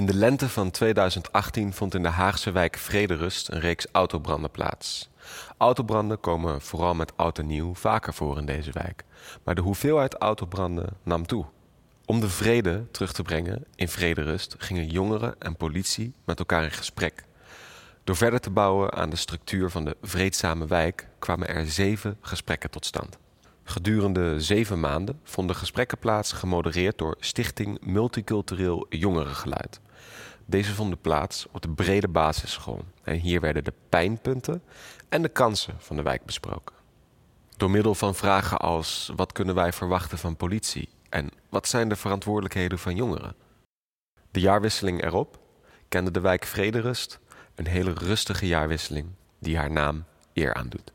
In de lente van 2018 vond in de Haagse wijk Vrederust een reeks autobranden plaats. Autobranden komen vooral met oud en nieuw vaker voor in deze wijk. Maar de hoeveelheid autobranden nam toe. Om de vrede terug te brengen in Vrederust gingen jongeren en politie met elkaar in gesprek. Door verder te bouwen aan de structuur van de vreedzame wijk kwamen er zeven gesprekken tot stand. Gedurende zeven maanden vonden gesprekken plaats gemodereerd door Stichting Multicultureel Jongerengeluid. Deze vonden plaats op de brede basisschool en hier werden de pijnpunten en de kansen van de wijk besproken. Door middel van vragen als wat kunnen wij verwachten van politie en wat zijn de verantwoordelijkheden van jongeren? De jaarwisseling erop kende de wijk Vrederust een hele rustige jaarwisseling die haar naam eer aandoet.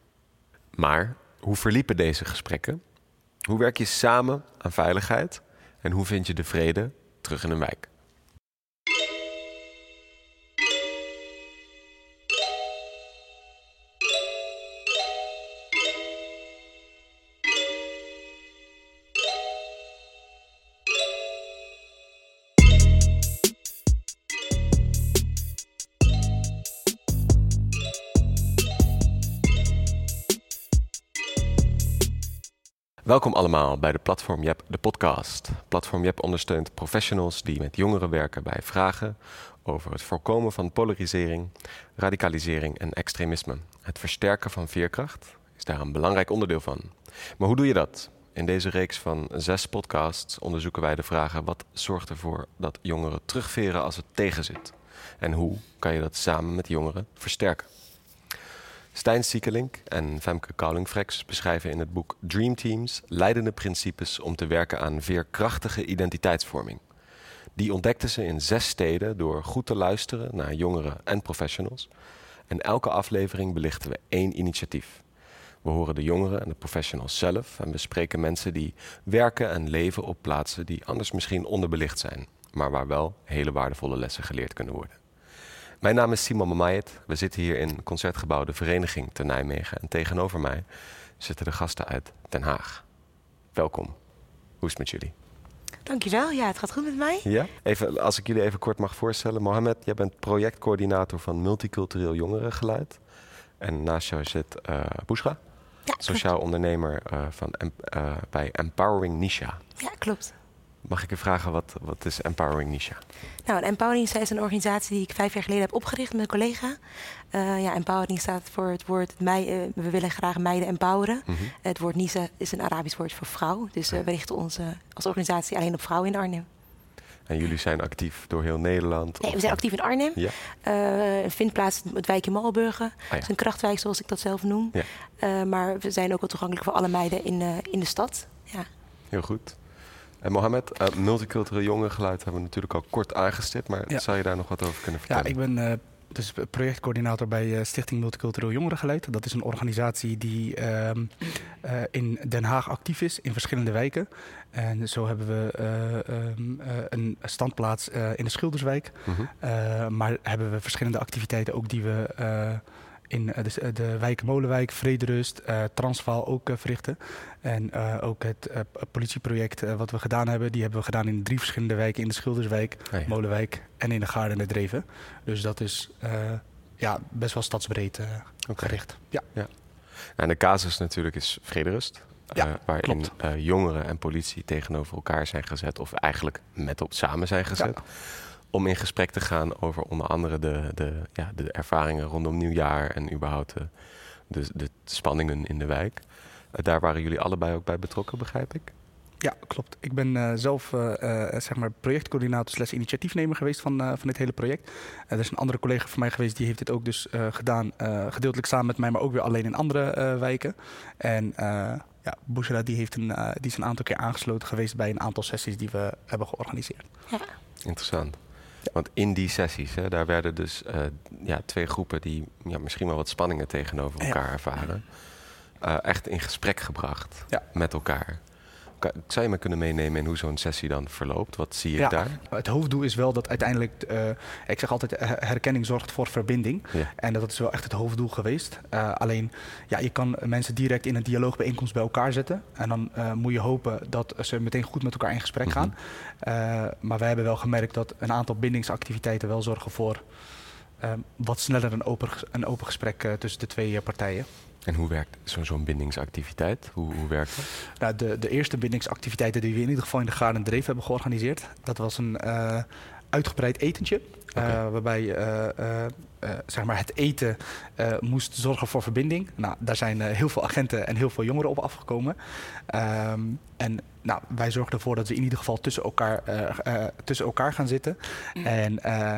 Maar hoe verliepen deze gesprekken? Hoe werk je samen aan veiligheid en hoe vind je de vrede terug in een wijk? Welkom allemaal bij de Platform Jep, de podcast. Platform Jep ondersteunt professionals die met jongeren werken bij vragen over het voorkomen van polarisering, radicalisering en extremisme. Het versterken van veerkracht is daar een belangrijk onderdeel van. Maar hoe doe je dat? In deze reeks van zes podcasts onderzoeken wij de vragen: wat zorgt ervoor dat jongeren terugveren als het tegenzit? En hoe kan je dat samen met jongeren versterken? Stijn Siekelink en Femke Kouling-Frex beschrijven in het boek Dream Teams leidende principes om te werken aan veerkrachtige identiteitsvorming. Die ontdekten ze in zes steden door goed te luisteren naar jongeren en professionals. En elke aflevering belichten we één initiatief. We horen de jongeren en de professionals zelf en we spreken mensen die werken en leven op plaatsen die anders misschien onderbelicht zijn, maar waar wel hele waardevolle lessen geleerd kunnen worden. Mijn naam is Simon Mamayet. We zitten hier in Concertgebouw De Vereniging te Nijmegen. En tegenover mij zitten de gasten uit Den Haag. Welkom. Hoe is het met jullie? Dankjewel. Ja, het gaat goed met mij. Ja? Even, als ik jullie even kort mag voorstellen. Mohamed, jij bent projectcoördinator van Multicultureel Jongerengeluid. En naast jou zit uh, Bushra, Ja, sociaal ondernemer uh, van, uh, bij Empowering Nisha. Ja, klopt. Mag ik je vragen, wat, wat is Empowering Nisha? Nou, Empowering is een organisatie die ik vijf jaar geleden heb opgericht met een collega. Uh, ja, empowering staat voor het woord mei, uh, we willen graag meiden empoweren. Mhm. Het woord Nisa is een Arabisch woord voor vrouw. Dus we richten ons als organisatie alleen op vrouwen in Arnhem. En jullie zijn actief door heel Nederland? Nee, we zijn actief in Arnhem. Ja. vindt plaats het wijk in Malburgen. Ah, ja. Het is een krachtwijk, zoals ik dat zelf noem. Ja. maar we zijn ook wel toegankelijk voor alle meiden in, in de stad. Ja. Heel goed. En Mohamed, uh, multicultureel jongerengeluid hebben we natuurlijk al kort aangestipt, maar Ja. zou je daar nog wat over kunnen vertellen? Ja, ik ben eh, dus projectcoördinator bij eh, Stichting Multicultureel Jongerengeluid. Dat is een organisatie die ehm, eh, in Den Haag actief is in verschillende wijken. En zo hebben we eh, ehm, eh, een standplaats eh, in de Schilderswijk. Mhm. Eh, maar hebben we verschillende activiteiten ook die we eh, in eh, de, de wijk Molenwijk, Vrederust, eh, Transvaal ook eh, verrichten. En ook het politieproject wat we gedaan hebben, die hebben we gedaan in drie verschillende wijken. In de Schilderswijk, Ah, ja. Molenwijk en in de Gaarden en de Dreven. Dus dat is ja, best wel stadsbreed gericht. Ja. Nou, en de casus natuurlijk is Vrederust. Ja, waarin jongeren en politie tegenover elkaar zijn gezet, of eigenlijk met op samen zijn gezet. Om in gesprek te gaan over onder andere de, de, ja, de ervaringen rondom nieuwjaar en überhaupt de, de, de spanningen in de wijk. Eh, daar waren jullie allebei ook bij betrokken, begrijp ik? Ja, klopt. Ik ben eh, zelf eh, eh, zeg maar projectcoördinator slash initiatiefnemer geweest van, eh, van dit hele project. Eh, er is een andere collega van mij geweest, die heeft dit ook dus eh, gedaan. eh, gedeeltelijk samen met mij, maar ook weer alleen in andere eh, wijken. En eh ja, Bushra die, heeft een, eh, die is een aantal keer aangesloten geweest bij een aantal sessies die we hebben georganiseerd. Ja. Interessant. Want in die sessies, hè, daar werden dus eh, ja, twee groepen die ja, misschien wel wat spanningen tegenover elkaar ervaren, eh, echt in gesprek gebracht met elkaar. Zou je me kunnen meenemen in hoe zo'n sessie dan verloopt? Wat zie ik Ja. daar? Het hoofddoel is wel dat uiteindelijk, eh, ik zeg altijd, eh, herkenning zorgt voor verbinding. Ja. En dat is wel echt het hoofddoel geweest. Eh, alleen, ja, je kan mensen direct in een dialoogbijeenkomst bij elkaar zetten. En dan moet je hopen dat ze meteen goed met elkaar in gesprek Mhm. gaan. Maar wij hebben wel gemerkt dat een aantal bindingsactiviteiten wel zorgen voor wat sneller een open, een open gesprek tussen de twee partijen. En hoe werkt zo'n bindingsactiviteit? Hoe, hoe werkt dat? Nou, de, de eerste bindingsactiviteiten die we in ieder geval in de Gaarden Dreef hebben georganiseerd, dat was een eh, uitgebreid etentje. eh, waarbij eh, zeg maar het eten eh, moest zorgen voor verbinding. Nou, daar zijn eh, heel veel agenten en heel veel jongeren op afgekomen. Ehm, en nou, wij zorgen ervoor dat ze in ieder geval tussen elkaar, eh, eh, tussen elkaar gaan zitten. En eh,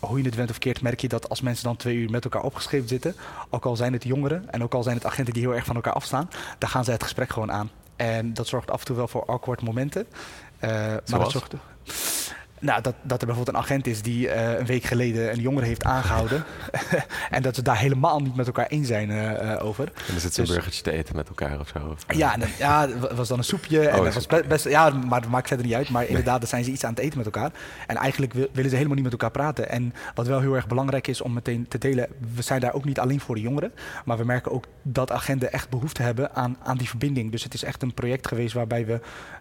hoe je het went of keert, merk je dat als mensen dan twee uur met elkaar opgescheept zitten, ook al zijn het jongeren en ook al zijn het agenten die heel erg van elkaar afstaan, dan gaan ze het gesprek gewoon aan. En dat zorgt af en toe wel voor awkward momenten. Eh, maar dat zorgt. Nou, dat, dat er bijvoorbeeld een agent is die eh, een week geleden een jongere heeft aangehouden. en dat ze daar helemaal niet met elkaar eens zijn eh, over. En dan zit zo'n Dus- burgertje te eten met elkaar of zo? Of, eh, Ja, en, ja, het was dan een soepje. en Oh, dat een was be- best, ja, maar dat maakt verder niet uit. Maar inderdaad, dan zijn ze iets aan het eten met elkaar. En eigenlijk wi- willen ze helemaal niet met elkaar praten. En wat wel heel erg belangrijk is om meteen te delen, we zijn daar ook niet alleen voor de jongeren. Maar we merken ook dat agenten echt behoefte hebben aan, aan die verbinding. Dus het is echt een project geweest waarbij we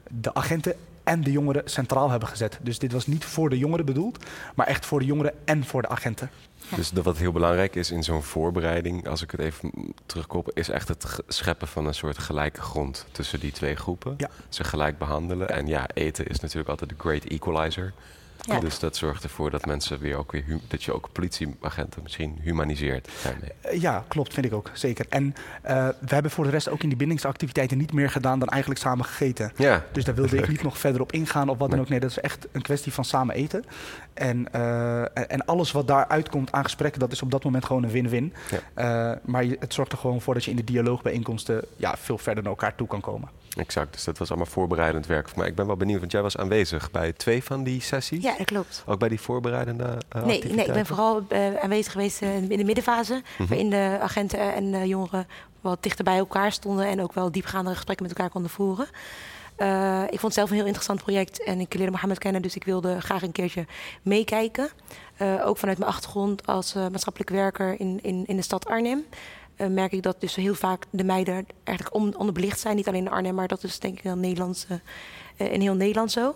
de agenten en de jongeren centraal hebben gezet. Dus dit was niet voor de jongeren bedoeld, maar echt voor de jongeren en voor de agenten. Dus dat wat heel belangrijk is in zo'n voorbereiding, als ik het even terugkoppel, is echt het scheppen van een soort gelijke grond tussen die twee groepen. Ja. Ze gelijk behandelen. En ja, eten is natuurlijk altijd de great equalizer. Ja. Dus dat zorgt ervoor dat mensen weer ook weer dat je ook politieagenten misschien humaniseert daarmee. Eh, Ja, klopt, vind ik ook, zeker. En eh, we hebben voor de rest ook in die bindingsactiviteiten niet meer gedaan dan eigenlijk samen gegeten. Ja, Dus daar wilde ik niet nog verder op ingaan of wat dan Nee. ook. Nee, dat is echt een kwestie van samen eten. En, eh, en- alles wat daaruit komt aan gesprekken, dat is op dat moment gewoon een win-win. Ja. Eh, maar het zorgt er gewoon voor dat je in de dialoogbijeenkomsten ja, veel verder naar elkaar toe kan komen. exact. Dus dat was allemaal voorbereidend werk. Maar ik ben wel benieuwd, want jij was aanwezig bij twee van die sessies. Ja, dat klopt. Ook bij die voorbereidende eh, Nee, activiteiten? nee, ik ben vooral eh, aanwezig geweest eh, in de middenfase. Mhm. Waarin de agenten en jongeren wat dichter bij elkaar stonden. En ook wel diepgaande gesprekken met elkaar konden voeren. Ik vond het zelf een heel interessant project. En ik leerde Mohammed kennen, dus ik wilde graag een keertje meekijken. Ook vanuit mijn achtergrond als maatschappelijk werker in, in, in de stad Arnhem. merk ik dat dus heel vaak de meiden eigenlijk on- onderbelicht zijn. Niet alleen in Arnhem, maar dat is denk ik in Nederland, eh, eh, in heel Nederland zo.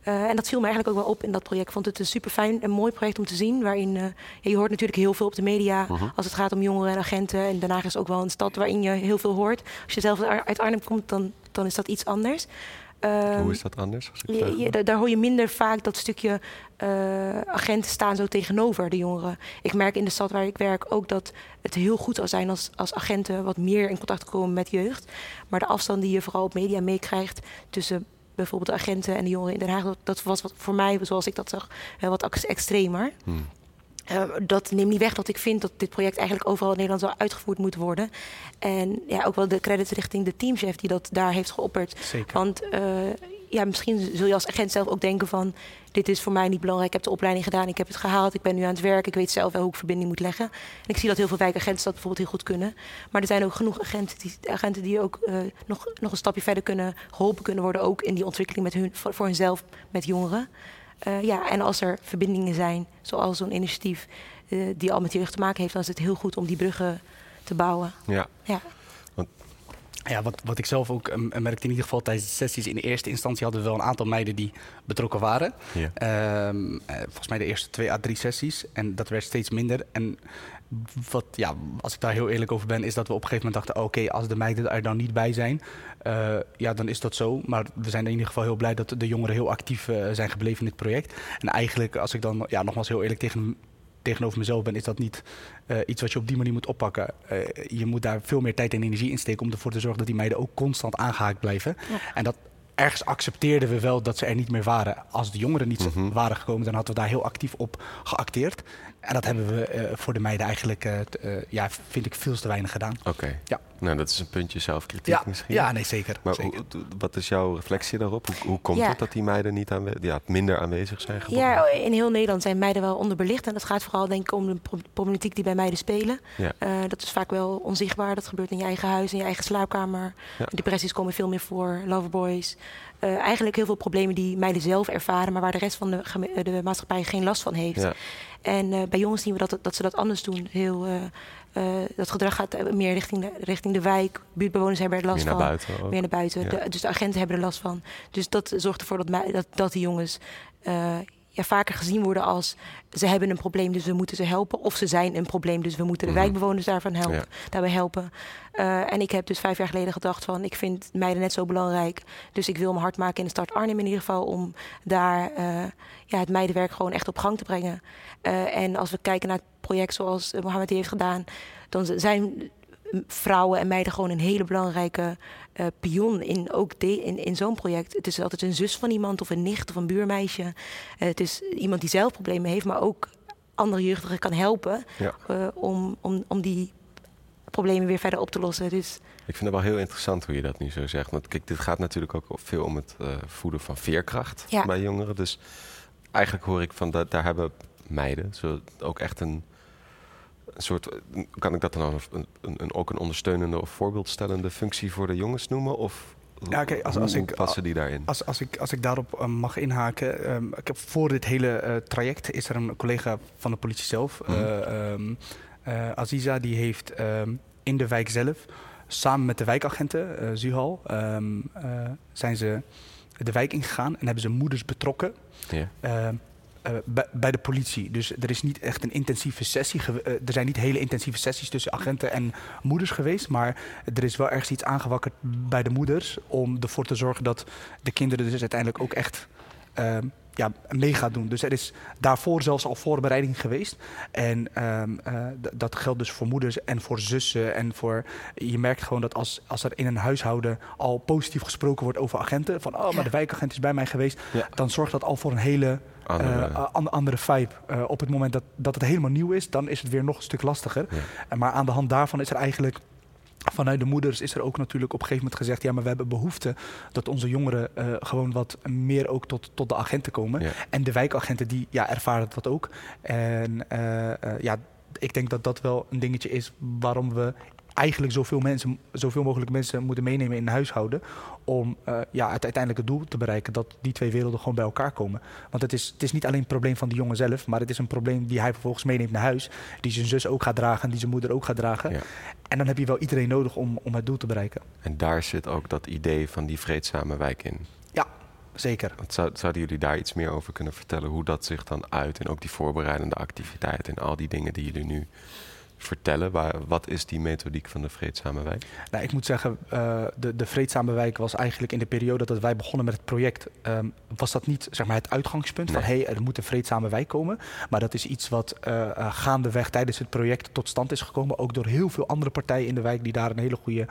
Eh, en dat viel me eigenlijk ook wel op in dat project. Ik vond het een super fijn en mooi project om te zien. Waarin eh, je hoort natuurlijk heel veel op de media Mhm. als het gaat om jongeren en agenten. En Den Haag is ook wel een stad waarin je heel veel hoort. Als je zelf uit Arnhem komt, dan, dan is dat iets anders. Ehm, Hoe is dat anders? Als ik je- vraag je- mag? daar- daar hoor je minder vaak dat stukje eh, agenten staan zo tegenover de jongeren. Ik merk in de stad waar ik werk ook dat het heel goed zou zijn als, als agenten wat meer in contact komen met jeugd. Maar de afstand die je vooral op media meekrijgt tussen bijvoorbeeld de agenten en de jongeren in Den Haag, dat, dat was wat, voor mij, zoals ik dat zag, wat ex- extremer. Hmm. Eh, dat neemt niet weg dat ik vind dat dit project eigenlijk overal in Nederland zou uitgevoerd moeten worden. En ja, ook wel de credits richting de teamchef die dat daar heeft geopperd. Zeker. Want eh, ja, misschien zul je als agent zelf ook denken van... dit is voor mij niet belangrijk, ik heb de opleiding gedaan, ik heb het gehaald... ik ben nu aan het werk, ik weet zelf wel hoe ik verbinding moet leggen. En ik zie dat heel veel wijkagenten dat bijvoorbeeld heel goed kunnen. Maar er zijn ook genoeg agenten die, agenten die ook eh, nog, nog een stapje verder kunnen... geholpen kunnen worden, ook in die ontwikkeling met hun, voor, voor hunzelf met jongeren. Eh, ja, en als er verbindingen zijn, zoals zo'n initiatief... eh, die al met jeugd te maken heeft, dan is het heel goed om die bruggen te bouwen. Ja, Ja. Ja, wat, wat ik zelf ook eh, merkte in ieder geval tijdens de sessies... in de eerste instantie hadden we wel een aantal meiden die betrokken waren. Ehm, eh, volgens mij de eerste twee à drie sessies. En dat werd steeds minder. En wat, ja, als ik daar heel eerlijk over ben, is dat we op een gegeven moment dachten: oké, als de meiden er dan niet bij zijn, eh, ja, dan is dat zo. Maar we zijn in ieder geval heel blij dat de jongeren heel actief zijn gebleven in dit project. En eigenlijk, als ik dan ja, nogmaals heel eerlijk tegen, tegenover mezelf ben, is dat niet eh, iets wat je op die manier moet oppakken. Eh, je moet daar veel meer tijd en energie in steken om ervoor te zorgen dat die meiden ook constant aangehaakt blijven. Ja. En dat ergens accepteerden we wel dat ze er niet meer waren. Als de jongeren niet Mhm. waren gekomen, dan hadden we daar heel actief op geacteerd. En dat hebben we eh, voor de meiden eigenlijk, eh, t- eh, ja, vind ik, veel te weinig gedaan. Oké. Ja. Nou, dat is een puntje zelfkritiek Ja, misschien. ja, nee, zeker. Maar zeker. hoe- wat is jouw reflectie daarop? Hoe, hoe komt Ja. het dat die meiden niet aanwe- ja, minder aanwezig zijn geworden? Ja, in heel Nederland zijn meiden wel onderbelicht. En dat gaat vooral denk ik om de pro- problematiek die bij meiden spelen. Ja. Eh, dat is vaak wel onzichtbaar. Dat gebeurt in je eigen huis, in je eigen slaapkamer. Ja. Depressies komen veel meer voor, loverboys. Eh, eigenlijk heel veel problemen die meiden zelf ervaren... maar waar de rest van de, de maatschappij geen last van heeft. Ja. En eh, bij jongens zien we dat, dat ze dat anders doen. Heel, eh, eh, dat gedrag gaat meer richting de, richting de wijk. Buurtbewoners hebben er last Meer naar van. Meer naar buiten. Ja. De- dus de agenten hebben er last van. Dus dat zorgt ervoor dat, dat, dat die jongens ja, vaker gezien worden als ze hebben een probleem, dus we moeten ze helpen. Of ze zijn een probleem, dus we moeten de Mhm. wijkbewoners daarvan helpen, Ja. daarbij helpen. Eh, en ik heb dus vijf jaar geleden gedacht van ik vind meiden net zo belangrijk. Dus ik wil me hard maken in de stad Arnhem in ieder geval om daar eh, ja, het meidenwerk gewoon echt op gang te brengen. Eh, en als we kijken naar het project zoals Mohammed heeft gedaan, dan zijn vrouwen en meiden gewoon een hele belangrijke eh, pion in, ook de, in, in zo'n project. Het is altijd een zus van iemand of een nicht of een buurmeisje. Eh, het is iemand die zelf problemen heeft, maar ook andere jeugdigen kan helpen Ja. eh, om, om, om die problemen weer verder op te lossen. Dus Ik vind het wel heel interessant hoe je dat nu zo zegt. Want kijk, dit gaat natuurlijk ook veel om het voeden van veerkracht Ja. bij jongeren. Dus eigenlijk hoor ik van dat daar hebben meiden zo ook echt een, een soort. Kan ik dat dan een, een, een- ook een ondersteunende of voorbeeldstellende functie voor de jongens noemen? Of Ja, kijk, als- als ik- passen die daarin? Als, als, ik, als ik daarop eh, mag inhaken. ehm, ik heb voor dit hele eh, traject is er een collega van de politie zelf, Mhm. eh, ehm, eh, Aziza, die heeft ehm, in de wijk zelf, samen met de wijkagenten, Zuhal, zijn ze de wijk ingegaan en hebben ze moeders betrokken. Eh, bij, de politie. Dus er is niet echt een intensieve sessie. eh, er zijn niet hele intensieve sessies tussen agenten en moeders geweest. Maar er is wel ergens iets aangewakkerd bij de moeders. Om ervoor te zorgen dat de kinderen dus uiteindelijk ook echt ehm, ja, mee gaat doen. Dus er is daarvoor zelfs al voorbereiding geweest. En ehm, eh, dat geldt dus voor moeders en voor zussen. En voor, je merkt gewoon dat als, als er in een huishouden al positief gesproken wordt over agenten. Van, oh, maar de wijkagent is bij mij geweest. Ja. Dan zorgt dat al voor een hele Andere- eh, a- andere vibe. Eh, op het moment dat, dat het helemaal nieuw is, dan is het weer nog een stuk lastiger. Ja. Maar aan de hand daarvan is er eigenlijk. Vanuit de moeders is er ook natuurlijk op een gegeven moment gezegd: ja, maar we hebben behoefte dat onze jongeren eh, gewoon wat meer ook tot, tot de agenten komen. Ja. En de wijkagenten die ja, ervaren dat ook. En eh, eh, ja, ik denk dat dat wel een dingetje is waarom we eigenlijk zoveel, mensen, zoveel mogelijk mensen moeten meenemen in een huishouden. Om eh, ja, het uiteindelijke doel te bereiken dat die twee werelden gewoon bij elkaar komen. Want het is, het is niet alleen een probleem van die jongen zelf, maar het is een probleem die hij vervolgens meeneemt naar huis. Die zijn zus ook gaat dragen en die zijn moeder ook gaat dragen. Ja. En dan heb je wel iedereen nodig om, om het doel te bereiken. En daar zit ook dat idee van die vreedzame wijk in. Zeker. Wat zou, zouden jullie daar iets meer over kunnen vertellen? Hoe dat zich dan uit en ook die voorbereidende activiteiten en al die dingen die jullie nu vertellen. Waar, wat is die methodiek van de vreedzame wijk? Nou, ik moet zeggen, eh, de, de Vreedzame Wijk was eigenlijk in de periode dat wij begonnen met het project, ehm, was dat niet zeg maar, het uitgangspunt van hé, hey, er moet een Vreedzame Wijk komen. Maar dat is iets wat eh, gaandeweg tijdens het project tot stand is gekomen. Ook door heel veel andere partijen in de wijk die daar een hele goede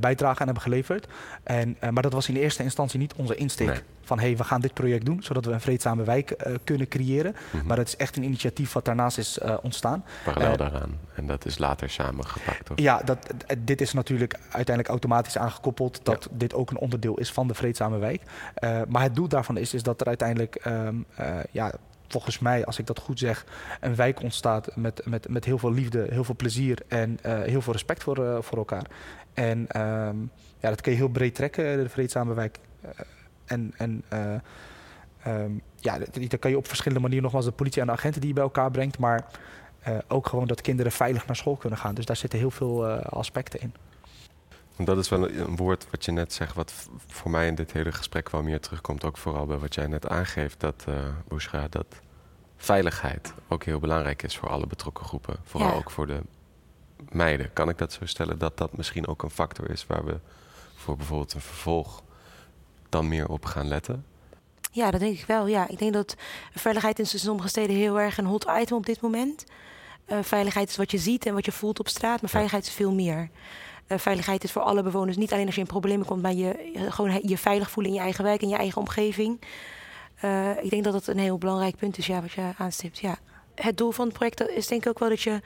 bijdrage aan hebben geleverd. En, maar dat was in eerste instantie niet onze insteek. Nee. Van hé, hey, we gaan dit project doen zodat we een Vreedzame Wijk eh, kunnen creëren. Mhm. Maar dat is echt een initiatief wat daarnaast is eh, ontstaan. Parallel eh, daaraan. En dat is later samengepakt. Of? Ja, dat, dit is natuurlijk uiteindelijk automatisch aangekoppeld dat dit ook een onderdeel is van de vreedzame wijk. Maar het doel daarvan is, is dat er uiteindelijk, ehm, eh, ja, volgens mij, als ik dat goed zeg, een wijk ontstaat met, met, met heel veel liefde, heel veel plezier en heel veel respect voor, voor elkaar. En ehm, ja, dat kun je heel breed trekken, de vreedzame wijk. En en eh, ehm, ja, dat, dat kan je op verschillende manieren nogmaals de politie en de agenten die je bij elkaar brengt, maar eh, ook gewoon dat kinderen veilig naar school kunnen gaan. Dus daar zitten heel veel eh, aspecten in. Want Dat is wel een woord wat je net zegt, wat voor mij in dit hele gesprek wel meer terugkomt. Ook vooral bij wat jij net aangeeft, dat, eh Bushra, dat veiligheid ook heel belangrijk is voor alle betrokken groepen. Vooral Ja. ook voor de meiden. Kan ik dat zo stellen dat dat misschien ook een factor is waar we voor bijvoorbeeld een vervolg dan meer op gaan letten? Ja, dat denk ik wel. Ja, ik denk dat veiligheid in sommige steden heel erg een hot item op dit moment. Eh, veiligheid is wat je ziet en wat je voelt op straat, maar veiligheid is veel meer. Eh, veiligheid is voor alle bewoners, niet alleen als je in problemen komt, maar je, je- gewoon je veilig voelen in je eigen wijk, in je eigen omgeving. Eh, ik denk dat dat een heel belangrijk punt is, ja, wat je aanstipt. Ja. het doel van het project is denk ik ook wel dat je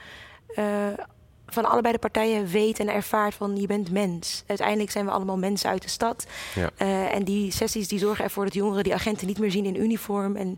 van allebei de partijen weet en ervaart van je bent mens. Uiteindelijk zijn we allemaal mensen uit de stad. Ja. Uh, en die sessies die zorgen ervoor dat jongeren die agenten niet meer zien in uniform. En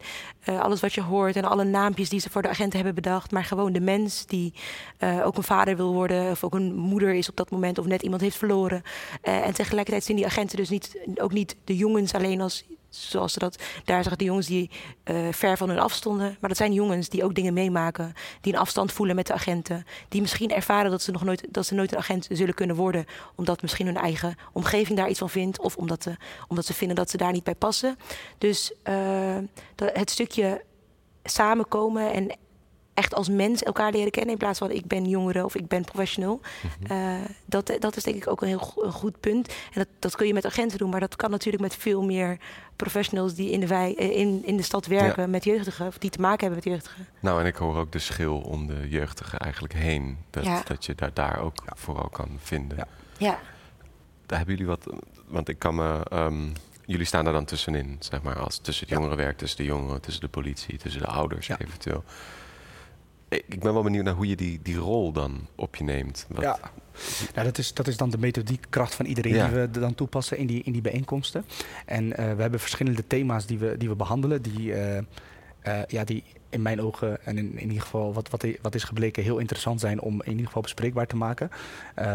uh, alles wat je hoort en alle naampjes die ze voor de agenten hebben bedacht. Maar gewoon de mens die uh, ook een vader wil worden of ook een moeder is op dat moment of net iemand heeft verloren. en tegelijkertijd zien die agenten dus niet, ook niet de jongens alleen als zoals ze dat daar zeggen, de jongens die uh, ver van hun afstonden. Maar dat zijn jongens die ook dingen meemaken, die een afstand voelen met de agenten, die misschien ervaren dat ze nog nooit, dat ze nooit een agent zullen kunnen worden, omdat misschien hun eigen omgeving daar iets van vindt, of omdat ze, omdat ze vinden dat ze daar niet bij passen. Dus dat, het stukje samenkomen en echt als mens elkaar leren kennen. In plaats van ik ben jongere of ik ben professional. Mhm. uh, dat, dat is denk ik ook een heel een goed punt. En dat, dat kun je met agenten doen. Maar dat kan natuurlijk met veel meer professionals die in de, wij, eh, in, in de stad werken met jeugdigen. Of die te maken hebben met jeugdigen. Nou, en ik hoor ook de schil om de jeugdigen eigenlijk heen. Dat, ja. dat je daar, daar ook vooral kan vinden. Ja. ja. Daar hebben jullie wat... Want ik kan me... Um, jullie staan daar dan tussenin, zeg maar, als tussen het jongerenwerk, tussen de jongeren, tussen de politie, tussen de ouders eventueel ik ben wel benieuwd naar hoe je die, die rol dan op je neemt. Wat... Ja, nou, dat, is, dat is dan de methodiekkracht van iedereen die we dan toepassen in die, in die bijeenkomsten. En uh, we hebben verschillende thema's die we, die we behandelen, die, uh, uh, ja, die in mijn ogen en in, in ieder geval wat, wat, wat, is gebleken heel interessant zijn om in ieder geval bespreekbaar te maken. Uh,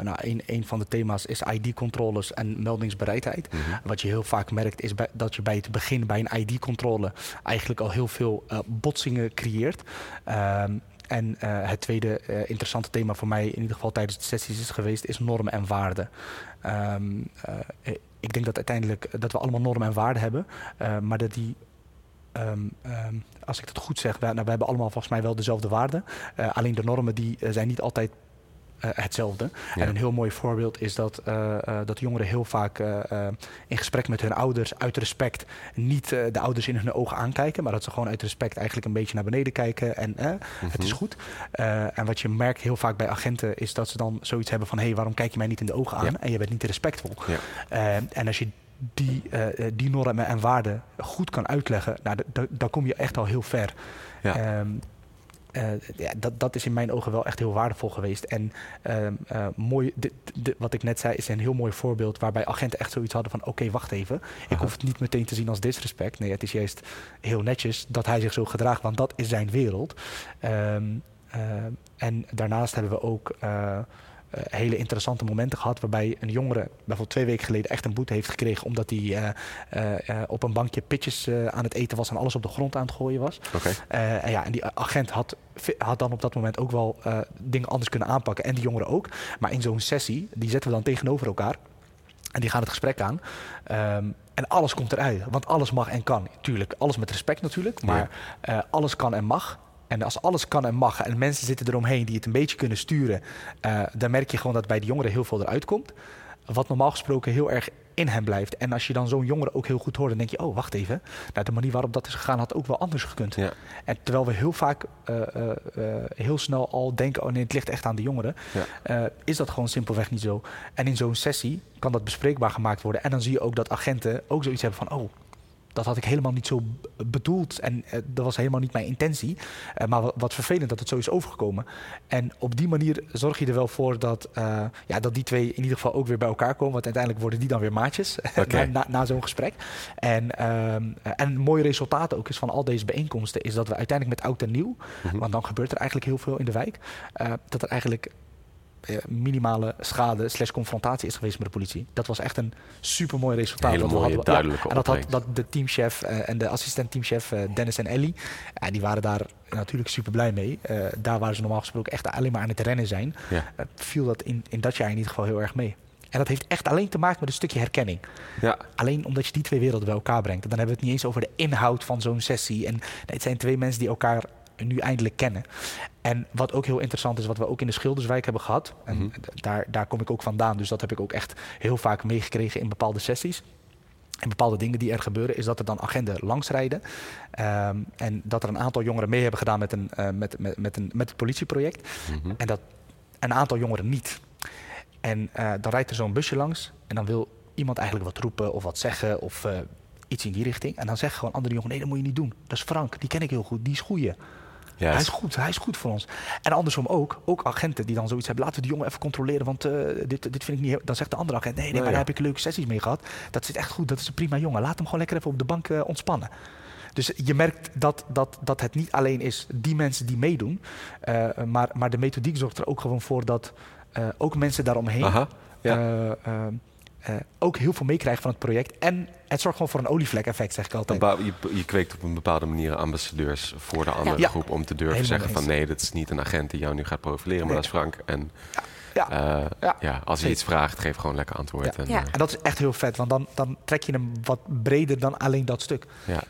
nou, een, een van de thema's is ID-controles en meldingsbereidheid. Mhm. Wat je heel vaak merkt is bij, dat je bij het begin bij een ID-controle eigenlijk al heel veel uh, botsingen creëert. Uh, en uh, het tweede uh, interessante thema voor mij, in ieder geval tijdens de sessies is geweest, is normen en waarden. Um, uh, ik denk dat uiteindelijk dat we allemaal normen en waarden hebben, maar dat die Um, um, als ik het goed zeg, we, nou, we hebben allemaal volgens mij wel dezelfde waarden. Uh, alleen de normen die uh, zijn niet altijd uh, hetzelfde. Ja. En een heel mooi voorbeeld is dat, dat jongeren heel vaak in gesprek met hun ouders uit respect niet de ouders in hun ogen aankijken, maar dat ze gewoon uit respect eigenlijk een beetje naar beneden kijken en mm -hmm. het is goed. en wat je merkt heel vaak bij agenten is dat ze dan zoiets hebben van hé, hey, waarom kijk je mij niet in de ogen aan? Ja. En je bent niet respectvol. Ja. en als je die, uh, die normen en waarden goed kan uitleggen, nou, dan kom je echt al heel ver. Ja. Um, uh, ja, dat, dat is in mijn ogen wel echt heel waardevol geweest. En uh, mooi, wat ik net zei, is een heel mooi voorbeeld waarbij agenten echt zoiets hadden van: oké, okay, wacht even. Ik hoef het niet meteen te zien als disrespect. Nee, het is juist heel netjes dat hij zich zo gedraagt, want dat is zijn wereld. Um, en daarnaast hebben we ook. Uh, hele interessante momenten gehad waarbij een jongere bijvoorbeeld twee weken geleden echt een boete heeft gekregen omdat hij uh, uh, op een bankje pitjes aan het eten was en alles op de grond aan het gooien was. Okay. en ja, en die agent had, had dan op dat moment ook wel dingen anders kunnen aanpakken en die jongere ook. Maar in zo'n sessie, die zetten we dan tegenover elkaar en die gaan het gesprek aan. Um, en alles komt eruit, want alles mag en kan. Tuurlijk, alles met respect natuurlijk, maar ja. alles kan en mag. En als alles kan en mag en mensen zitten eromheen die het een beetje kunnen sturen, uh, dan merk je gewoon dat bij de jongeren heel veel eruit komt. Wat normaal gesproken heel erg in hem blijft. En als je dan zo'n jongere ook heel goed hoort, dan denk je, oh wacht even. Nou, de manier waarop dat is gegaan had ook wel anders gekund. Ja. En terwijl we heel vaak uh, uh, heel snel al denken, oh nee, het ligt echt aan de jongeren, ja. is dat gewoon simpelweg niet zo. En in zo'n sessie kan dat bespreekbaar gemaakt worden. En dan zie je ook dat agenten ook zoiets hebben van, oh, dat had ik helemaal niet zo bedoeld en uh, dat was helemaal niet mijn intentie. Uh, maar wat, wat, vervelend dat het zo is overgekomen. En op die manier zorg je er wel voor dat, uh, ja, dat die twee in ieder geval ook weer bij elkaar komen. Want uiteindelijk worden die dan weer maatjes okay. na, na, na zo'n gesprek. En, ehm, en een mooi resultaat ook is van al deze bijeenkomsten is dat we uiteindelijk met oud en nieuw, mm -hmm. want dan gebeurt er eigenlijk heel veel in de wijk, dat er eigenlijk eh, minimale schade slash confrontatie is geweest met de politie. Dat was echt een super mooi resultaat. Hele mooie, hadden, duidelijke ja, En dat had dat de teamchef uh, en de assistent teamchef uh, Dennis en Ellie, uh, die waren daar natuurlijk super blij mee. daar waar ze normaal gesproken echt alleen maar aan het rennen zijn, ja. viel dat in, in dat jaar in ieder geval heel erg mee. En dat heeft echt alleen te maken met een stukje herkenning. Ja. Alleen omdat je die twee werelden bij elkaar brengt. En dan hebben we het niet eens over de inhoud van zo'n sessie. En nee, het zijn twee mensen die elkaar nu eindelijk kennen. En wat ook heel interessant is, wat we ook in de Schilderswijk hebben gehad. En mm -hmm. daar, daar kom ik ook vandaan. Dus dat heb ik ook echt heel vaak meegekregen in bepaalde sessies. En bepaalde dingen die er gebeuren, is dat er dan agenten langsrijden. Um, en dat er een aantal jongeren mee hebben gedaan met, een, uh, met, met, met, een, met het politieproject. Mm -hmm. En dat een aantal jongeren niet. En uh, dan rijdt er zo'n busje langs. En dan wil iemand eigenlijk wat roepen of wat zeggen. Of uh, iets in die richting. En dan zeggen gewoon andere jongeren: nee, dat moet je niet doen. Dat is Frank, die ken ik heel goed, die is goeie. Hij is goed, hij is goed voor ons. En andersom ook, ook agenten die dan zoiets hebben, laten we die jongen even controleren, want eh, dit, dit vind ik niet. heel- Dan zegt de andere agent, nee, nee, Nou maar daar heb ik leuke sessies mee gehad. Dat zit echt goed, dat is een prima jongen. Laat hem gewoon lekker even op de bank eh, ontspannen. Dus je merkt dat, dat, dat het niet alleen is die mensen die meedoen, eh, maar, maar de methodiek zorgt er ook gewoon voor dat ook mensen daaromheen Aha. Ja. Eh, ook heel veel meekrijgen van het project. En het zorgt gewoon voor een olievlek-effect, zeg ik altijd. je, je kweekt op een bepaalde manier ambassadeurs voor de andere Ja. groep om te durven Helemaal zeggen van eens. nee, dat is niet een agent die jou nu gaat profileren, maar Nee. dat is Frank. En Ja. eh, Ja. ja, als je iets vraagt, geef gewoon lekker antwoord. Ja. En, Ja. eh, En dat is echt heel vet, want dan, dan trek je hem wat breder dan alleen dat stuk. ja.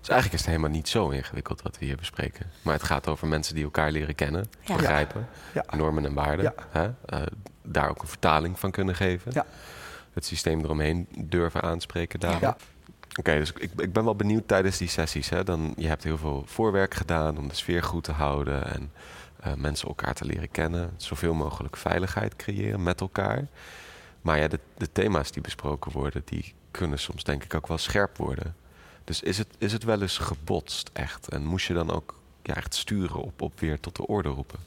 Dus eigenlijk is het helemaal niet zo ingewikkeld wat we hier bespreken. Maar het gaat over mensen die elkaar leren kennen, Ja. begrijpen, Ja. normen en waarden. Ja. Hè? Eh, daar ook een vertaling van kunnen geven. Ja. Het systeem eromheen durven aanspreken daar. Ja. Oké, dus ik, ik ben wel benieuwd tijdens die sessies. Hè, dan, je hebt heel veel voorwerk gedaan om de sfeer goed te houden en eh, mensen elkaar te leren kennen. Zoveel mogelijk veiligheid creëren met elkaar. Maar ja, de, de thema's die besproken worden, die kunnen soms denk ik ook wel scherp worden. Dus is het, is het wel eens gebotst echt? En moest je dan ook ja, echt sturen op, op weer tot de orde roepen?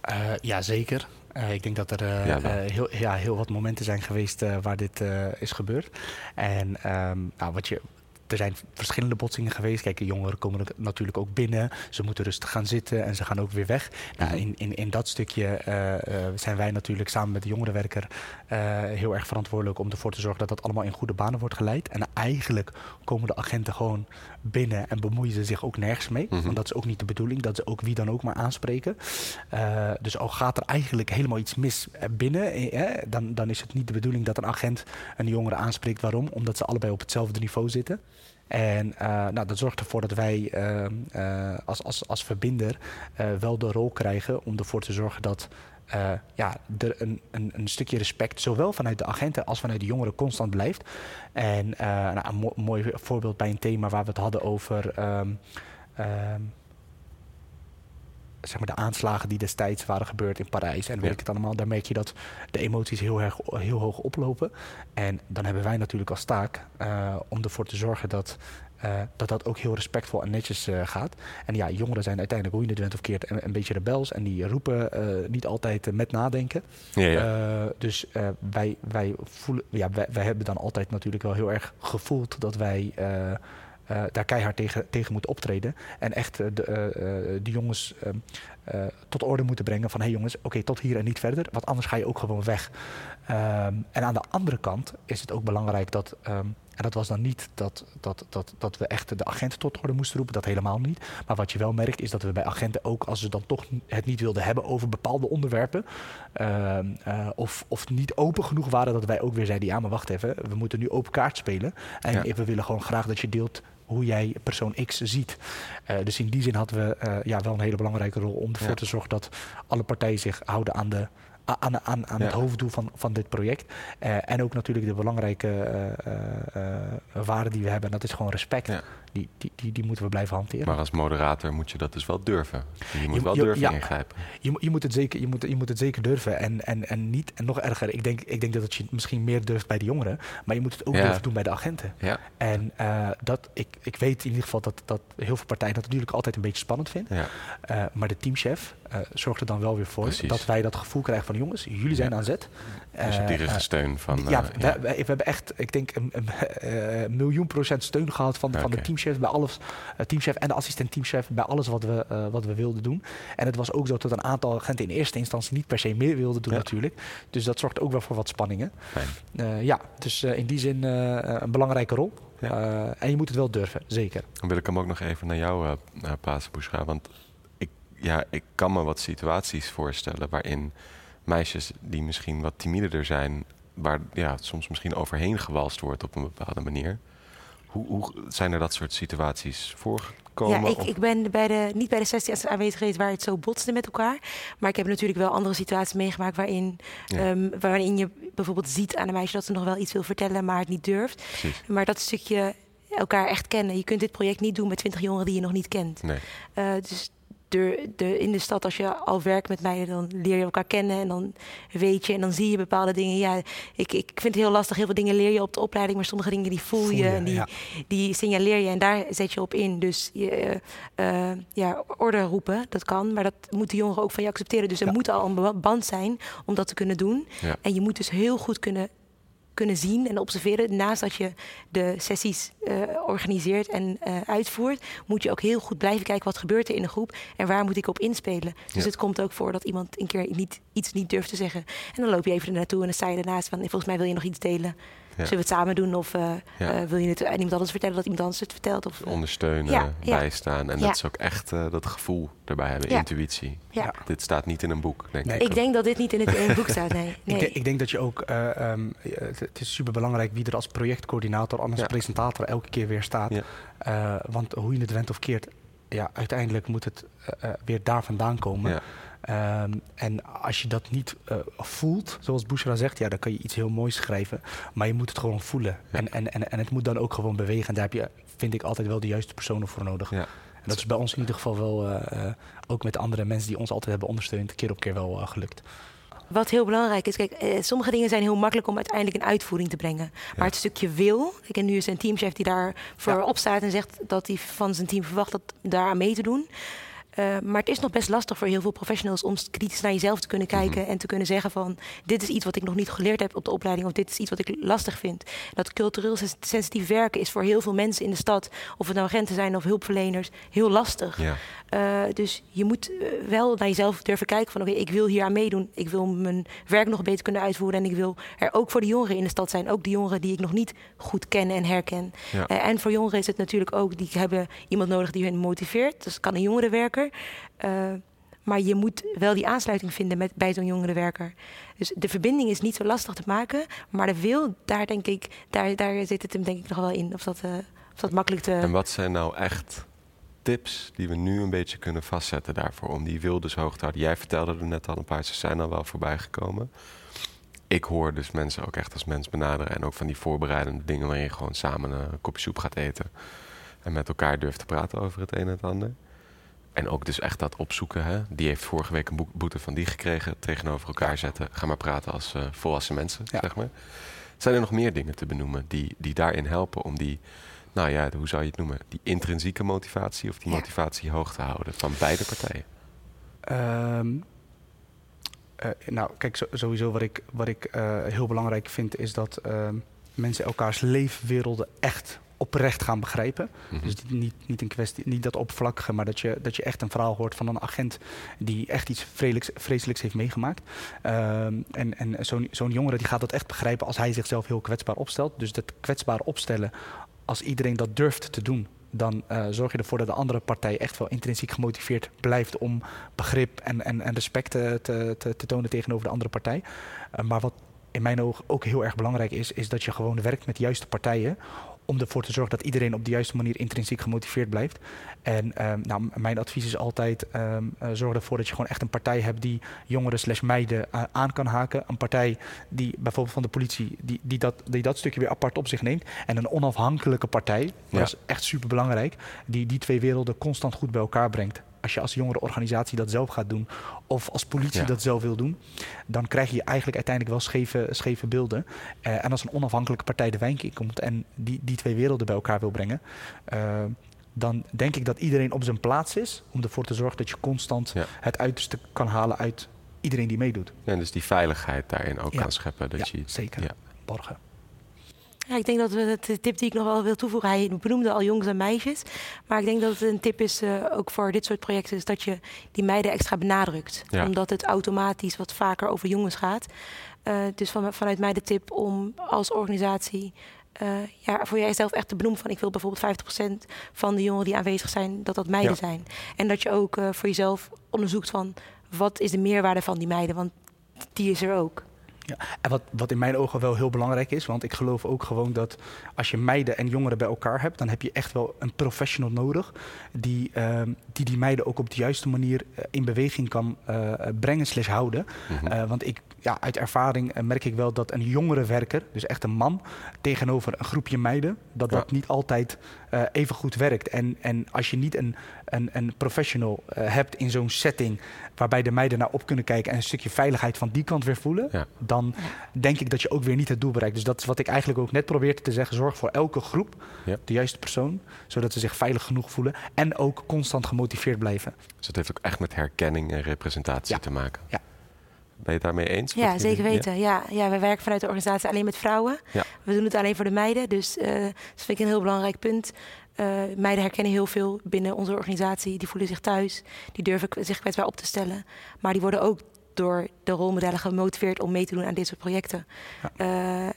Eh ja, zeker. Eh, ik denk dat er eh, Ja, eh, heel, ja, heel wat momenten zijn geweest waar dit is gebeurd. En ehm, nou, wat je, er zijn verschillende botsingen geweest. Kijk, de jongeren komen er natuurlijk ook binnen. Ze moeten rustig gaan zitten en ze gaan ook weer weg. Nou, Mhm. in, in, in dat stukje zijn wij natuurlijk samen met de jongerenwerker heel erg verantwoordelijk om ervoor te zorgen dat dat allemaal in goede banen wordt geleid. En eigenlijk komen de agenten gewoon binnen en bemoeien ze zich ook nergens mee. Mhm. Want dat is ook niet de bedoeling. Dat ze ook wie dan ook maar aanspreken. Eh, dus al gaat er eigenlijk helemaal iets mis binnen, eh, dan, dan is het niet de bedoeling dat een agent een jongere aanspreekt. Waarom? Omdat ze allebei op hetzelfde niveau zitten. En eh, nou, dat zorgt ervoor dat wij als, als, als verbinder wel de rol krijgen om ervoor te zorgen dat eh, ja, er een, een, een stukje respect, zowel vanuit de agenten als vanuit de jongeren, constant blijft. En eh, nou, een mo- mooi voorbeeld bij een thema waar we het hadden over. ehm, ehm, zeg maar de aanslagen die destijds waren gebeurd in Parijs en weet Ja. ik het allemaal, daar merk je dat de emoties heel, erg, heel hoog oplopen. En dan hebben wij natuurlijk als taak eh, om ervoor te zorgen dat, eh, dat dat ook heel respectvol en netjes eh, gaat. En ja, jongeren zijn uiteindelijk, hoe je het went of keert, een, een beetje rebels en die roepen eh, niet altijd met nadenken. Ja, ja. Dus wij, wij, voelen, ja, wij, wij hebben dan altijd natuurlijk wel heel erg gevoeld dat wij daar keihard tegen, tegen moeten optreden. En echt de, de jongens eh, tot orde moeten brengen van hé hey jongens, oké, tot hier en niet verder. Want anders ga je ook gewoon weg. Ehm, en aan de andere kant is het ook belangrijk dat. ehm, en dat was dan niet dat, dat, dat, dat we echt de agenten tot orde moesten roepen, dat helemaal niet. Maar wat je wel merkt is dat we bij agenten ook, als ze dan toch het niet wilden hebben over bepaalde onderwerpen, ehm, eh, of, of niet open genoeg waren, dat wij ook weer zeiden, ja maar wacht even, we moeten nu open kaart spelen. En Ja. we willen gewoon graag dat je deelt hoe jij persoon X ziet. Eh, dus in die zin hadden we eh, ja, wel een hele belangrijke rol om ervoor Ja. te zorgen dat alle partijen zich houden aan de aan, aan, aan Ja. het hoofddoel van, van dit project. Eh, en ook natuurlijk de belangrijke waarde die we hebben. En dat is gewoon respect. Die, die, die, die moeten we blijven hanteren. Maar als moderator moet je dat dus wel durven. Je moet Je- wel je- durven ja. ingrijpen. Je, moet- je, moet het zeker, je, moet, je moet het zeker durven. En, en, en niet, en nog erger, ik denk, ik denk dat het je misschien meer durft bij de jongeren. Maar je moet het ook Ja. durven doen bij de agenten. Ja, En eh, dat, ik, ik weet in ieder geval dat, dat heel veel partijen dat natuurlijk altijd een beetje spannend vinden. ja. Eh, maar de teamchef eh, zorgt er dan wel weer voor Precies. dat wij dat gevoel krijgen van jongens, jullie zijn aan zet. Dus je eh, steun van... ja, eh, we, wij- we hebben echt, ik denk, een, een, eh, miljoen procent steun gehad van, van de teamchef bij alles, eh, teamchef en de assistent teamchef bij alles wat we, wat we wilden doen. En het was ook zo dat een aantal agenten in eerste instantie niet per se meer wilden doen Ja. natuurlijk. Dus dat zorgt ook wel voor wat spanningen. Ja, dus in die zin een belangrijke rol. Ja. En je moet het wel durven, zeker. Dan wil ik hem ook nog even naar jou uh, Bushra. Want ik, ja, ik kan me wat situaties voorstellen waarin meisjes die misschien wat timider zijn, waar ja, soms misschien overheen gewalst wordt op een bepaalde manier. Hoe, hoe zijn er dat soort situaties voorgekomen? Ja, ik, ik ben bij de, niet bij de sessie aanwezig geweest waar het zo botste met elkaar. Maar ik heb natuurlijk wel andere situaties meegemaakt waarin, Ja. ehm, waarin je bijvoorbeeld ziet aan een meisje dat ze nog wel iets wil vertellen, maar het niet durft. Precies. Maar dat stukje elkaar echt kennen. Je kunt dit project niet doen met twintig jongeren die je nog niet kent. Nee. Eh, dus, de, de, in de stad, als je al werkt met meiden, dan leer je elkaar kennen en dan weet je en dan zie je bepaalde dingen. Ja, ik, ik vind het heel lastig. Heel veel dingen leer je op de opleiding, maar sommige dingen die voel, je, en die, die signaleer je en daar zet je op in. Dus je, uh, ja, orde roepen, dat kan, maar dat moeten jongeren ook van je accepteren. Dus er moet al een band zijn om dat te kunnen doen. En je moet dus heel goed kunnen kunnen zien en observeren. Naast dat je de sessies uh, organiseert en uh, uitvoert, moet je ook heel goed blijven kijken wat gebeurt er in een groep en waar moet ik op inspelen. Dus het komt ook voor dat iemand een keer niet, iets niet durft te zeggen. En dan loop je even er naartoe en dan sta je ernaast van volgens mij wil je nog iets delen. Zullen we het samen doen? Of uh, wil je het aan iemand anders vertellen dat iemand anders het vertelt? Of, Ondersteunen, bijstaan. En dat is ook echt dat gevoel erbij hebben, intuïtie. Dit staat niet in een boek, denk ik. Ik denk dat dit niet in het, in het boek staat, nee. nee. Ik, denk, ik, denk dat je ook... Um, het is super belangrijk wie er als projectcoördinator, als presentator elke keer weer staat. Uh, want hoe je het went of keert, ja, uiteindelijk moet het uh, weer daar vandaan komen. Um, en als je dat niet uh, voelt, zoals Bushra zegt, ja, dan kan je iets heel moois schrijven. Maar je moet het gewoon voelen. En, en, en, en het moet dan ook gewoon bewegen. En daar heb je, vind ik, altijd wel de juiste personen voor nodig. Ja. En dat is bij ons in ieder geval wel, uh, ook met de andere mensen die ons altijd hebben ondersteund, keer op keer wel gelukt. Wat heel belangrijk is, kijk, eh, sommige dingen zijn heel makkelijk om uiteindelijk in uitvoering te brengen. Maar het stukje wil, kijk, en nu is een teamchef die daar voor ja. opstaat en zegt dat hij van zijn team verwacht dat daar aan mee te doen. Uh, maar het is nog best lastig voor heel veel professionals om kritisch naar jezelf te kunnen kijken mm -hmm. en te kunnen zeggen van dit is iets wat ik nog niet geleerd heb op de opleiding of dit is iets wat ik lastig vind. Dat cultureel sensitief werken is voor heel veel mensen in de stad, of het nou agenten zijn of hulpverleners, heel lastig. Ja. Uh, dus je moet uh, wel naar jezelf durven kijken van oké, okay, ik wil hier aan meedoen. Ik wil mijn werk nog beter kunnen uitvoeren en ik wil er ook voor de jongeren in de stad zijn. Ook de jongeren die ik nog niet goed ken en herken. Ja. en voor jongeren is het natuurlijk ook, die hebben iemand nodig die hen motiveert. Dus kan een jongerenwerker. Uh, maar je moet wel die aansluiting vinden met, bij zo'n jongerenwerker. Dus de verbinding is niet zo lastig te maken. Maar de wil, daar denk ik, daar, daar zit het hem denk ik nog wel in. Of dat, uh, of dat makkelijk te... En wat zijn nou echt tips die we nu een beetje kunnen vastzetten daarvoor om die wil dus hoog te houden? Jij vertelde er net al een paar, ze zijn al wel voorbij gekomen. Ik hoor dus mensen ook echt als mens benaderen en ook van die voorbereidende dingen waarin je gewoon samen een kopje soep gaat eten en met elkaar durft te praten over het een en het ander. En ook dus echt dat opzoeken. Hè? Die heeft vorige week een boete van die gekregen. Tegenover elkaar zetten. Ga maar praten als uh, volwassen mensen, zeg maar. Zijn er nog meer dingen te benoemen die, die daarin helpen om die... Nou ja, hoe zou je het noemen? Die intrinsieke motivatie of die motivatie hoog te houden van beide partijen? Um, uh, nou, kijk, sowieso wat ik, wat ik uh, heel belangrijk vind... is dat ehm, mensen elkaars leefwerelden echt oprecht gaan begrijpen. Mm -hmm. Dus niet, niet, een kwestie, niet dat oppervlakkige, maar dat je, dat je echt een verhaal hoort van een agent die echt iets vreselijks, vreselijks heeft meegemaakt. Um, en en zo'n zo'n jongere die gaat dat echt begrijpen als hij zichzelf heel kwetsbaar opstelt. Dus dat kwetsbaar opstellen, als iedereen dat durft te doen, dan uh, zorg je ervoor dat de andere partij echt wel intrinsiek gemotiveerd blijft om begrip en, en, en respect te, te, te, tonen tegenover de andere partij. Uh, maar wat in mijn ogen ook heel erg belangrijk is, is dat je gewoon werkt met de juiste partijen om ervoor te zorgen dat iedereen op de juiste manier intrinsiek gemotiveerd blijft. En um, nou, mijn advies is altijd: um, uh, zorg ervoor dat je gewoon echt een partij hebt die jongeren slash meiden uh, aan kan haken. Een partij die bijvoorbeeld van de politie, die, die, dat, die dat stukje weer apart op zich neemt. En een onafhankelijke partij, ja. dat is echt super belangrijk, die die twee werelden constant goed bij elkaar brengt als je als jongere organisatie dat zelf gaat doen, of als politie ja. dat zelf wil doen, dan krijg je eigenlijk uiteindelijk wel scheve, scheve beelden. Uh, en als een onafhankelijke partij de wijk inkomt en die, die twee werelden bij elkaar wil brengen, uh, dan denk ik dat iedereen op zijn plaats is om ervoor te zorgen dat je constant ja. het uiterste kan halen uit iedereen die meedoet. Ja, en dus die veiligheid daarin ook kan scheppen. Dat je, zeker. Ja. Borgen. Ja, ik denk dat we de tip die ik nog wel wil toevoegen, hij benoemde al jongens en meisjes. Maar ik denk dat het een tip is, uh, ook voor dit soort projecten, is dat je die meiden extra benadrukt. Ja. Omdat het automatisch wat vaker over jongens gaat. Uh, dus van, vanuit mij de tip om als organisatie uh, ja, voor jijzelf echt te benoemen van ik wil bijvoorbeeld 50% van de jongeren die aanwezig zijn, dat dat meiden ja. zijn. En dat je ook voor jezelf onderzoekt van wat is de meerwaarde van die meiden, want die is er ook. Ja, en wat, wat in mijn ogen wel heel belangrijk is, want ik geloof ook gewoon dat als je meiden en jongeren bij elkaar hebt, dan heb je echt wel een professional nodig die uh, die, die meiden ook op de juiste manier uh, in beweging kan uh, brengen slash houden. Mm -hmm. want ik, ja, uit ervaring merk ik wel dat een jongere werker, dus echt een man, tegenover een groepje meiden, dat ja. dat niet altijd eh, even goed werkt. En, en als je niet een, een, een professional eh, hebt in zo'n setting waarbij de meiden naar op kunnen kijken en een stukje veiligheid van die kant weer voelen, Ja. dan denk ik dat je ook weer niet het doel bereikt. Dus dat is wat ik eigenlijk ook net probeerde te zeggen. Zorg voor elke groep Ja. de juiste persoon, zodat ze zich veilig genoeg voelen en ook constant gemotiveerd blijven. Dus het heeft ook echt met herkenning en representatie Ja. te maken. Ja. Ben je het daarmee eens? Ja, zeker weten. Ja. Ja, we werken vanuit de organisatie alleen met vrouwen. Ja. We doen het alleen voor de meiden. Dus eh, dat vind ik een heel belangrijk punt. Eh, meiden herkennen heel veel binnen onze organisatie. Die voelen zich thuis. Die durven zich kwetsbaar op te stellen. Maar die worden ook door de rolmodellen gemotiveerd om mee te doen aan dit soort projecten. Ja.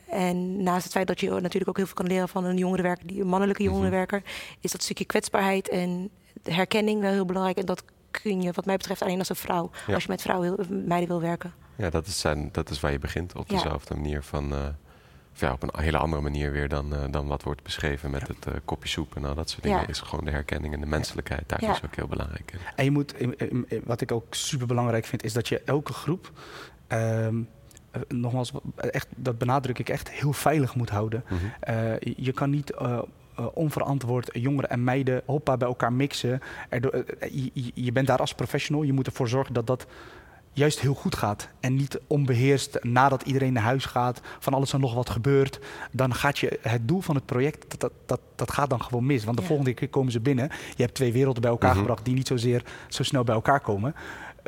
Eh, en naast het feit dat je natuurlijk ook heel veel kan leren van een jongerenwerker, die een mannelijke Mhm. jongerenwerker, is dat stukje kwetsbaarheid en herkenning wel heel belangrijk. En dat kun je, wat mij betreft, alleen als een vrouw, Ja. als je met vrouwen, wil- meiden wil werken. Ja, dat is, zijn, dat is waar je begint. Op Ja. dezelfde manier van... eh, of ja, op een hele andere manier weer dan, eh, dan wat wordt beschreven met het eh, kopje soep en al dat soort dingen. Ja. Is gewoon de herkenning en de menselijkheid. Daar Ja. is ook heel belangrijk in. En je moet, wat ik ook super belangrijk vind, is dat je elke groep, ehm, eh, nogmaals, echt, dat benadruk ik echt, heel veilig moet houden. Mhm. Eh, je- je kan niet onverantwoord jongeren en meiden hoppa bij elkaar mixen. Erdoor, eh, je, bent daar als professional. Je moet ervoor zorgen dat dat juist heel goed gaat. En niet onbeheerst nadat iedereen naar huis gaat, van alles en nog wat gebeurt. Dan gaat je het doel van het project, dat, dat, dat, dat gaat dan gewoon mis. Want de Ja. volgende keer komen ze binnen. Je hebt twee werelden bij elkaar Mhm. gebracht die niet zozeer zo snel bij elkaar komen.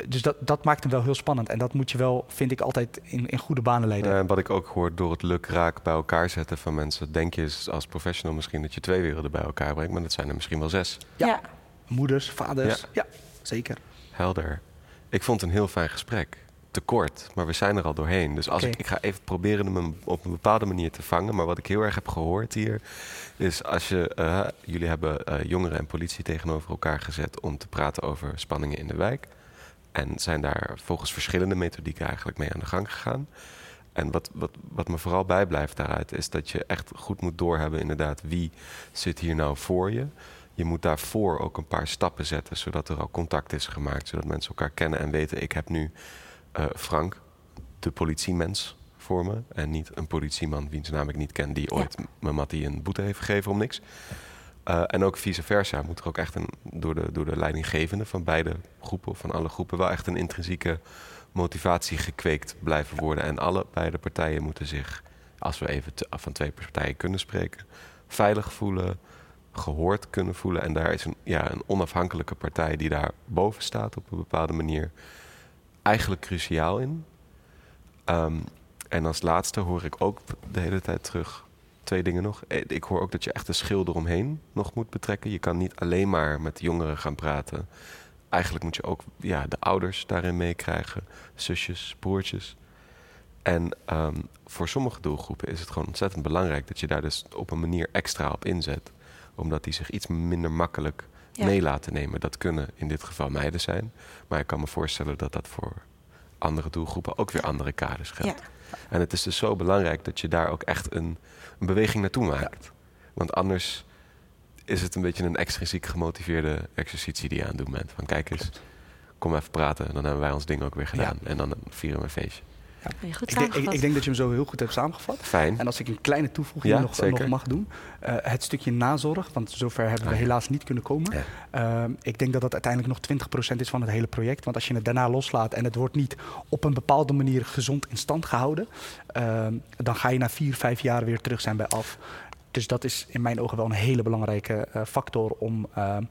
Dus dat, dat maakt hem wel heel spannend. En dat moet je wel, vind ik, altijd in, in goede banen leiden. Ja, en wat ik ook hoor door het luk raak bij elkaar zetten van mensen. Denk je als professional misschien dat je twee werelden bij elkaar brengt. Maar dat zijn er misschien wel zes. Ja. ja. Moeders, vaders, Ja. ja, zeker. Helder. Ik vond het een heel fijn gesprek. Te kort, maar we zijn er al doorheen. Dus als ik, ik ga even proberen hem op een bepaalde manier te vangen. Maar wat ik heel erg heb gehoord hier, is als je. eh, jullie hebben eh, jongeren en politie tegenover elkaar gezet om te praten over spanningen in de wijk. En zijn daar volgens verschillende methodieken eigenlijk mee aan de gang gegaan. En wat, wat, wat me vooral bijblijft daaruit is dat je echt goed moet doorhebben inderdaad wie zit hier nou voor je. Je moet daarvoor ook een paar stappen zetten, zodat er al contact is gemaakt. Zodat mensen elkaar kennen en weten, ik heb nu eh, Frank, de politiemens, voor me. En niet een politieman wiens naam ik niet ken, die ooit m- mijn Mattie een boete heeft gegeven om niks. Eh, en ook vice versa moet er ook echt een, door, de, door de leidinggevende van beide groepen, van alle groepen, wel echt een intrinsieke motivatie gekweekt blijven worden. En alle beide partijen moeten zich, als we even van twee partijen kunnen spreken, veilig voelen, gehoord kunnen voelen. En daar is een, ja, een onafhankelijke partij die daar boven staat op een bepaalde manier eigenlijk cruciaal in. Ehm, en als laatste hoor ik ook de hele tijd terug twee dingen nog. Eh, Ik hoor ook dat je echt een schil eromheen nog moet betrekken. Je kan niet alleen maar met jongeren gaan praten. Eigenlijk moet je ook ja, de ouders daarin meekrijgen. Zusjes, broertjes. En ehm, voor sommige doelgroepen is het gewoon ontzettend belangrijk dat je daar dus op een manier extra op inzet. Omdat die zich iets minder makkelijk Ja. mee laten nemen. Dat kunnen in dit geval meiden zijn. Maar ik kan me voorstellen dat dat voor andere doelgroepen ook weer andere kaders geldt. Ja. En het is dus zo belangrijk dat je daar ook echt een, een beweging naartoe maakt. Want anders is het een beetje een extrinsiek gemotiveerde exercitie die je aan het doen bent. Van kijk eens, kom even praten. Dan hebben wij ons ding ook weer gedaan. En dan vieren we een feestje. Goed Ik denk, ik, denk dat je hem zo heel goed hebt samengevat. Fijn. En als ik een kleine toevoeging Ja, nog, nog mag doen. eh, het stukje nazorg, want zover hebben we Ah, ja. helaas niet kunnen komen. Ja. Ehm, ik denk dat dat uiteindelijk nog 20% is van het hele project. Want als je het daarna loslaat en het wordt niet op een bepaalde manier gezond in stand gehouden, ehm, dan ga je na vier, vijf jaar weer terug zijn bij af. Dus dat is in mijn ogen wel een hele belangrijke eh, factor om ehm,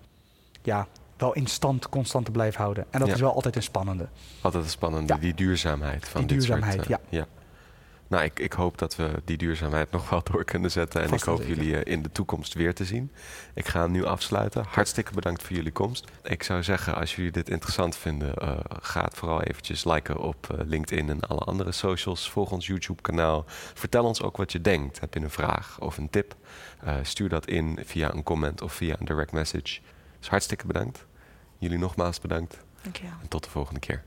ja, wel in stand constant te blijven houden. En dat Ja. is wel altijd een spannende. Altijd een spannende, Ja. die duurzaamheid van Die dit duurzaamheid, soort... eh, ja. Nou, ik, ik hoop dat we die duurzaamheid nog wel door kunnen zetten. En Vast ik hoop zeker. jullie eh, in de toekomst weer te zien. Ik ga nu afsluiten. Hartstikke bedankt voor jullie komst. Ik zou zeggen, als jullie dit interessant vinden, eh, ga het vooral eventjes liken op LinkedIn en alle andere socials. Volg ons YouTube-kanaal. Vertel ons ook wat je denkt. Heb je een vraag of een tip? Stuur dat in via een comment of via een direct message. Dus hartstikke bedankt. Jullie nogmaals bedankt Dankjewel. en tot de volgende keer.